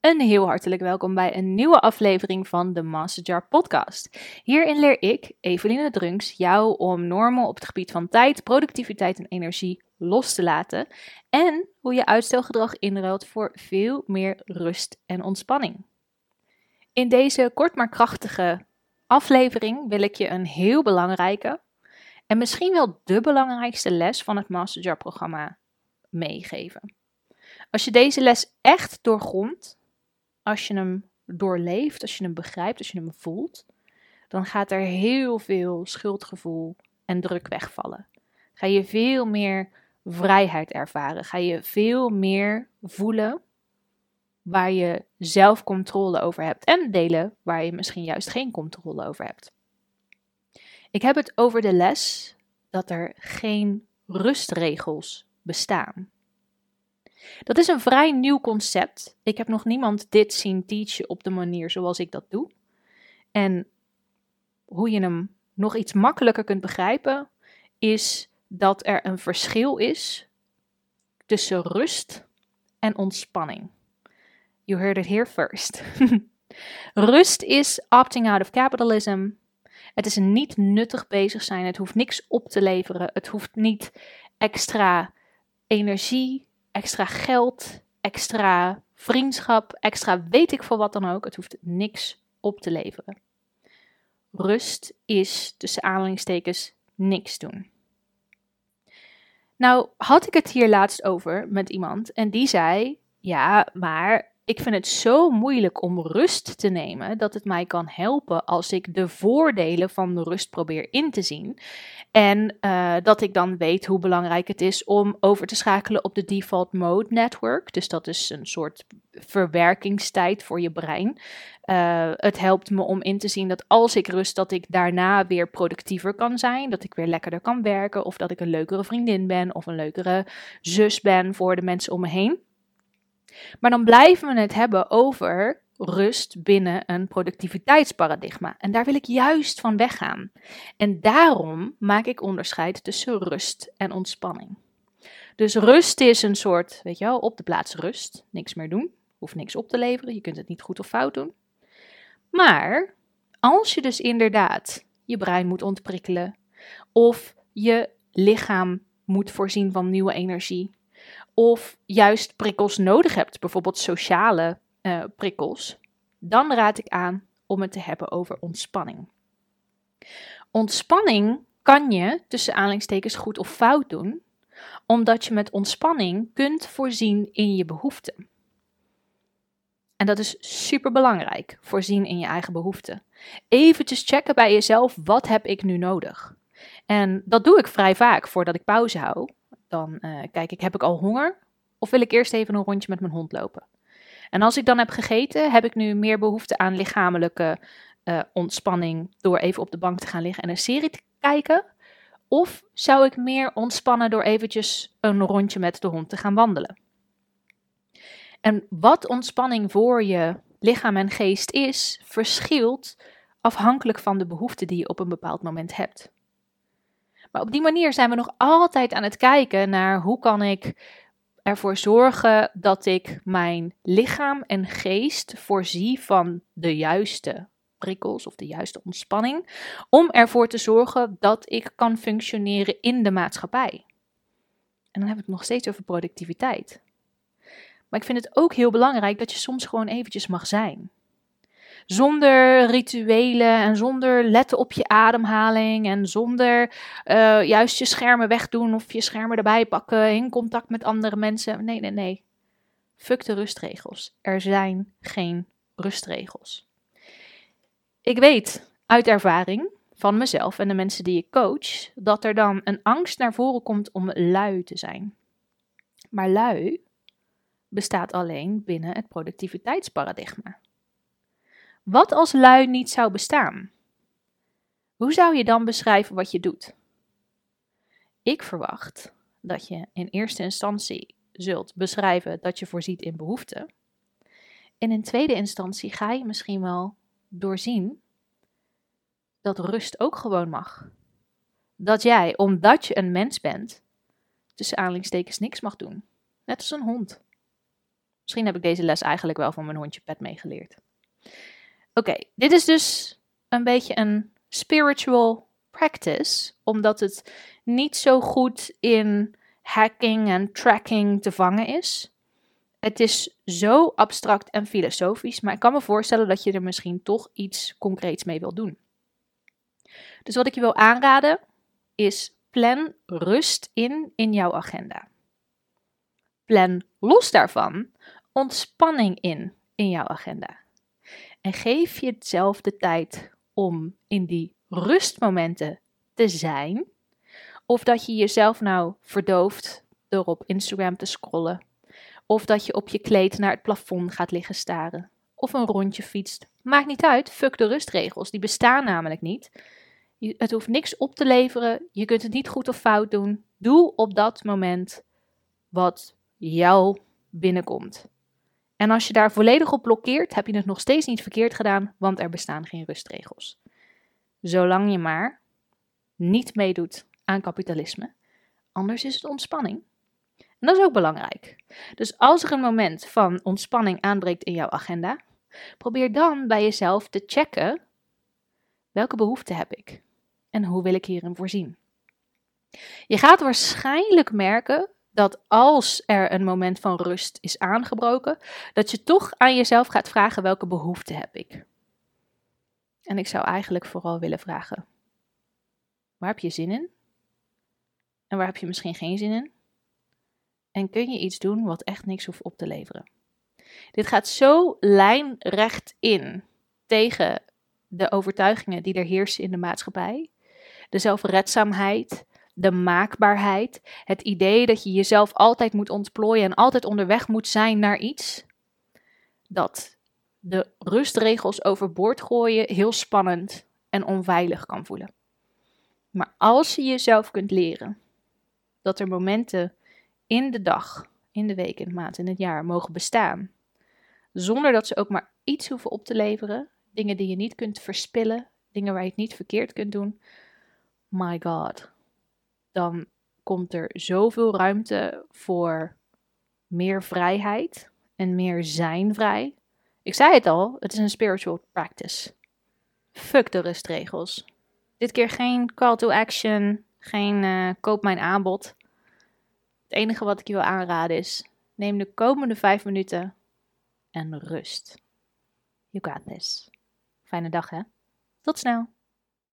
Een heel hartelijk welkom bij een nieuwe aflevering van de Masterjar podcast. Hierin leer ik, Eveline Drunks, jou om normen op het gebied van tijd, productiviteit en energie los te laten en hoe je uitstelgedrag inruilt voor veel meer rust en ontspanning. In deze kort maar krachtige aflevering wil ik je een heel belangrijke en misschien wel de belangrijkste les van het Masterjar programma meegeven. Als je deze les echt doorgrondt, als je hem doorleeft, als je hem begrijpt, als je hem voelt, dan gaat er heel veel schuldgevoel en druk wegvallen. Ga je veel meer vrijheid ervaren. Ga je veel meer voelen waar je zelf controle over hebt en delen waar je misschien juist geen controle over hebt. Ik heb het over de les dat er geen rustregels bestaan. Dat is een vrij nieuw concept. Ik heb nog niemand dit zien teachen op de manier zoals ik dat doe. En hoe je hem nog iets makkelijker kunt begrijpen, is dat er een verschil is tussen rust en ontspanning. You heard it here first. rust is opting out of capitalism. Het is een niet nuttig bezig zijn. Het hoeft niks op te leveren. Het hoeft niet extra energie, extra geld, extra vriendschap, extra weet ik voor wat dan ook. Het hoeft niks op te leveren. Rust is tussen aanhalingstekens niks doen. Nou, had ik het hier laatst over met iemand en die zei: Ja, maar ik vind het zo moeilijk om rust te nemen dat het mij kan helpen als ik de voordelen van de rust probeer in te zien. En uh, dat ik dan weet hoe belangrijk het is om over te schakelen op de default mode network. Dus dat is een soort verwerkingstijd voor je brein. Uh, het helpt me om in te zien dat als ik rust, dat ik daarna weer productiever kan zijn. Dat ik weer lekkerder kan werken. Of dat ik een leukere vriendin ben. Of een leukere zus ben voor de mensen om me heen. Maar dan blijven we het hebben over rust binnen een productiviteitsparadigma. En daar wil ik juist van weggaan. En daarom maak ik onderscheid tussen rust en ontspanning. Dus rust is een soort, weet je wel, op de plaats rust. Niks meer doen, hoeft niks op te leveren, je kunt het niet goed of fout doen. Maar als je dus inderdaad je brein moet ontprikkelen, of je lichaam moet voorzien van nieuwe energie, of juist prikkels nodig hebt, bijvoorbeeld sociale uh, prikkels, dan raad ik aan om het te hebben over ontspanning. Ontspanning kan je tussen aanhalingstekens goed of fout doen, omdat je met ontspanning kunt voorzien in je behoeften. En dat is super belangrijk, voorzien in je eigen behoeften. Eventjes checken bij jezelf, wat heb ik nu nodig? En dat doe ik vrij vaak voordat ik pauze hou. Dan uh, kijk ik, heb ik al honger? Of wil ik eerst even een rondje met mijn hond lopen? En als ik dan heb gegeten, heb ik nu meer behoefte aan lichamelijke uh, ontspanning door even op de bank te gaan liggen en een serie te kijken? Of zou ik meer ontspannen door eventjes een rondje met de hond te gaan wandelen? En wat ontspanning voor je lichaam en geest is, verschilt afhankelijk van de behoefte die je op een bepaald moment hebt. Maar op die manier zijn we nog altijd aan het kijken naar hoe kan ik ervoor zorgen dat ik mijn lichaam en geest voorzie van de juiste prikkels of de juiste ontspanning, om ervoor te zorgen dat ik kan functioneren in de maatschappij. En dan heb ik het nog steeds over productiviteit. Maar ik vind het ook heel belangrijk dat je soms gewoon eventjes mag zijn. Zonder rituelen en zonder letten op je ademhaling en zonder uh, juist je schermen wegdoen of je schermen erbij pakken in contact met andere mensen. Nee, nee, nee. Fuck de rustregels. Er zijn geen rustregels. Ik weet uit ervaring van mezelf en de mensen die ik coach dat er dan een angst naar voren komt om lui te zijn. Maar lui bestaat alleen binnen het productiviteitsparadigma. Wat als lui niet zou bestaan? Hoe zou je dan beschrijven wat je doet? Ik verwacht dat je in eerste instantie zult beschrijven dat je voorziet in behoeften. En in tweede instantie ga je misschien wel doorzien dat rust ook gewoon mag. Dat jij, omdat je een mens bent, tussen aanhalingstekens niks mag doen. Net als een hond. Misschien heb ik deze les eigenlijk wel van mijn hondje Pet meegeleerd. Oké, dit is dus een beetje een spiritual practice, omdat het niet zo goed in hacking en tracking te vangen is. Het is zo abstract en filosofisch, maar ik kan me voorstellen dat je er misschien toch iets concreets mee wil doen. Dus wat ik je wil aanraden is plan rust in in jouw agenda. Plan los daarvan ontspanning in in jouw agenda. En geef je zelf de tijd om in die rustmomenten te zijn. Of dat je jezelf nou verdooft door op Instagram te scrollen. Of dat je op je kleed naar het plafond gaat liggen staren. Of een rondje fietst. Maakt niet uit, fuck de rustregels. Die bestaan namelijk niet. Het hoeft niks op te leveren. Je kunt het niet goed of fout doen. Doe op dat moment wat jou binnenkomt. En als je daar volledig op blokkeert, heb je het nog steeds niet verkeerd gedaan, want er bestaan geen rustregels. Zolang je maar niet meedoet aan kapitalisme. Anders is het ontspanning. En dat is ook belangrijk. Dus als er een moment van ontspanning aanbreekt in jouw agenda, probeer dan bij jezelf te checken: welke behoeften heb ik en hoe wil ik hierin voorzien? Je gaat waarschijnlijk merken dat als er een moment van rust is aangebroken, dat je toch aan jezelf gaat vragen welke behoeften heb ik. En ik zou eigenlijk vooral willen vragen: waar heb je zin in? En waar heb je misschien geen zin in? En kun je iets doen wat echt niks hoeft op te leveren? Dit gaat zo lijnrecht in tegen de overtuigingen die er heersen in de maatschappij. De zelfredzaamheid, de maakbaarheid, het idee dat je jezelf altijd moet ontplooien en altijd onderweg moet zijn naar iets, dat de rustregels overboord gooien heel spannend en onveilig kan voelen. Maar als je jezelf kunt leren dat er momenten in de dag, in de week, in de maand, in het jaar mogen bestaan, zonder dat ze ook maar iets hoeven op te leveren, dingen die je niet kunt verspillen, dingen waar je het niet verkeerd kunt doen, my god, dan komt er zoveel ruimte voor meer vrijheid en meer zijn vrij. Ik zei het al, het is een spiritual practice. Fuck de rustregels. Dit keer geen call to action, geen uh, koop mijn aanbod. Het enige wat ik je wil aanraden is: neem de komende vijf minuten en rust. You got this. Fijne dag hè. Tot snel.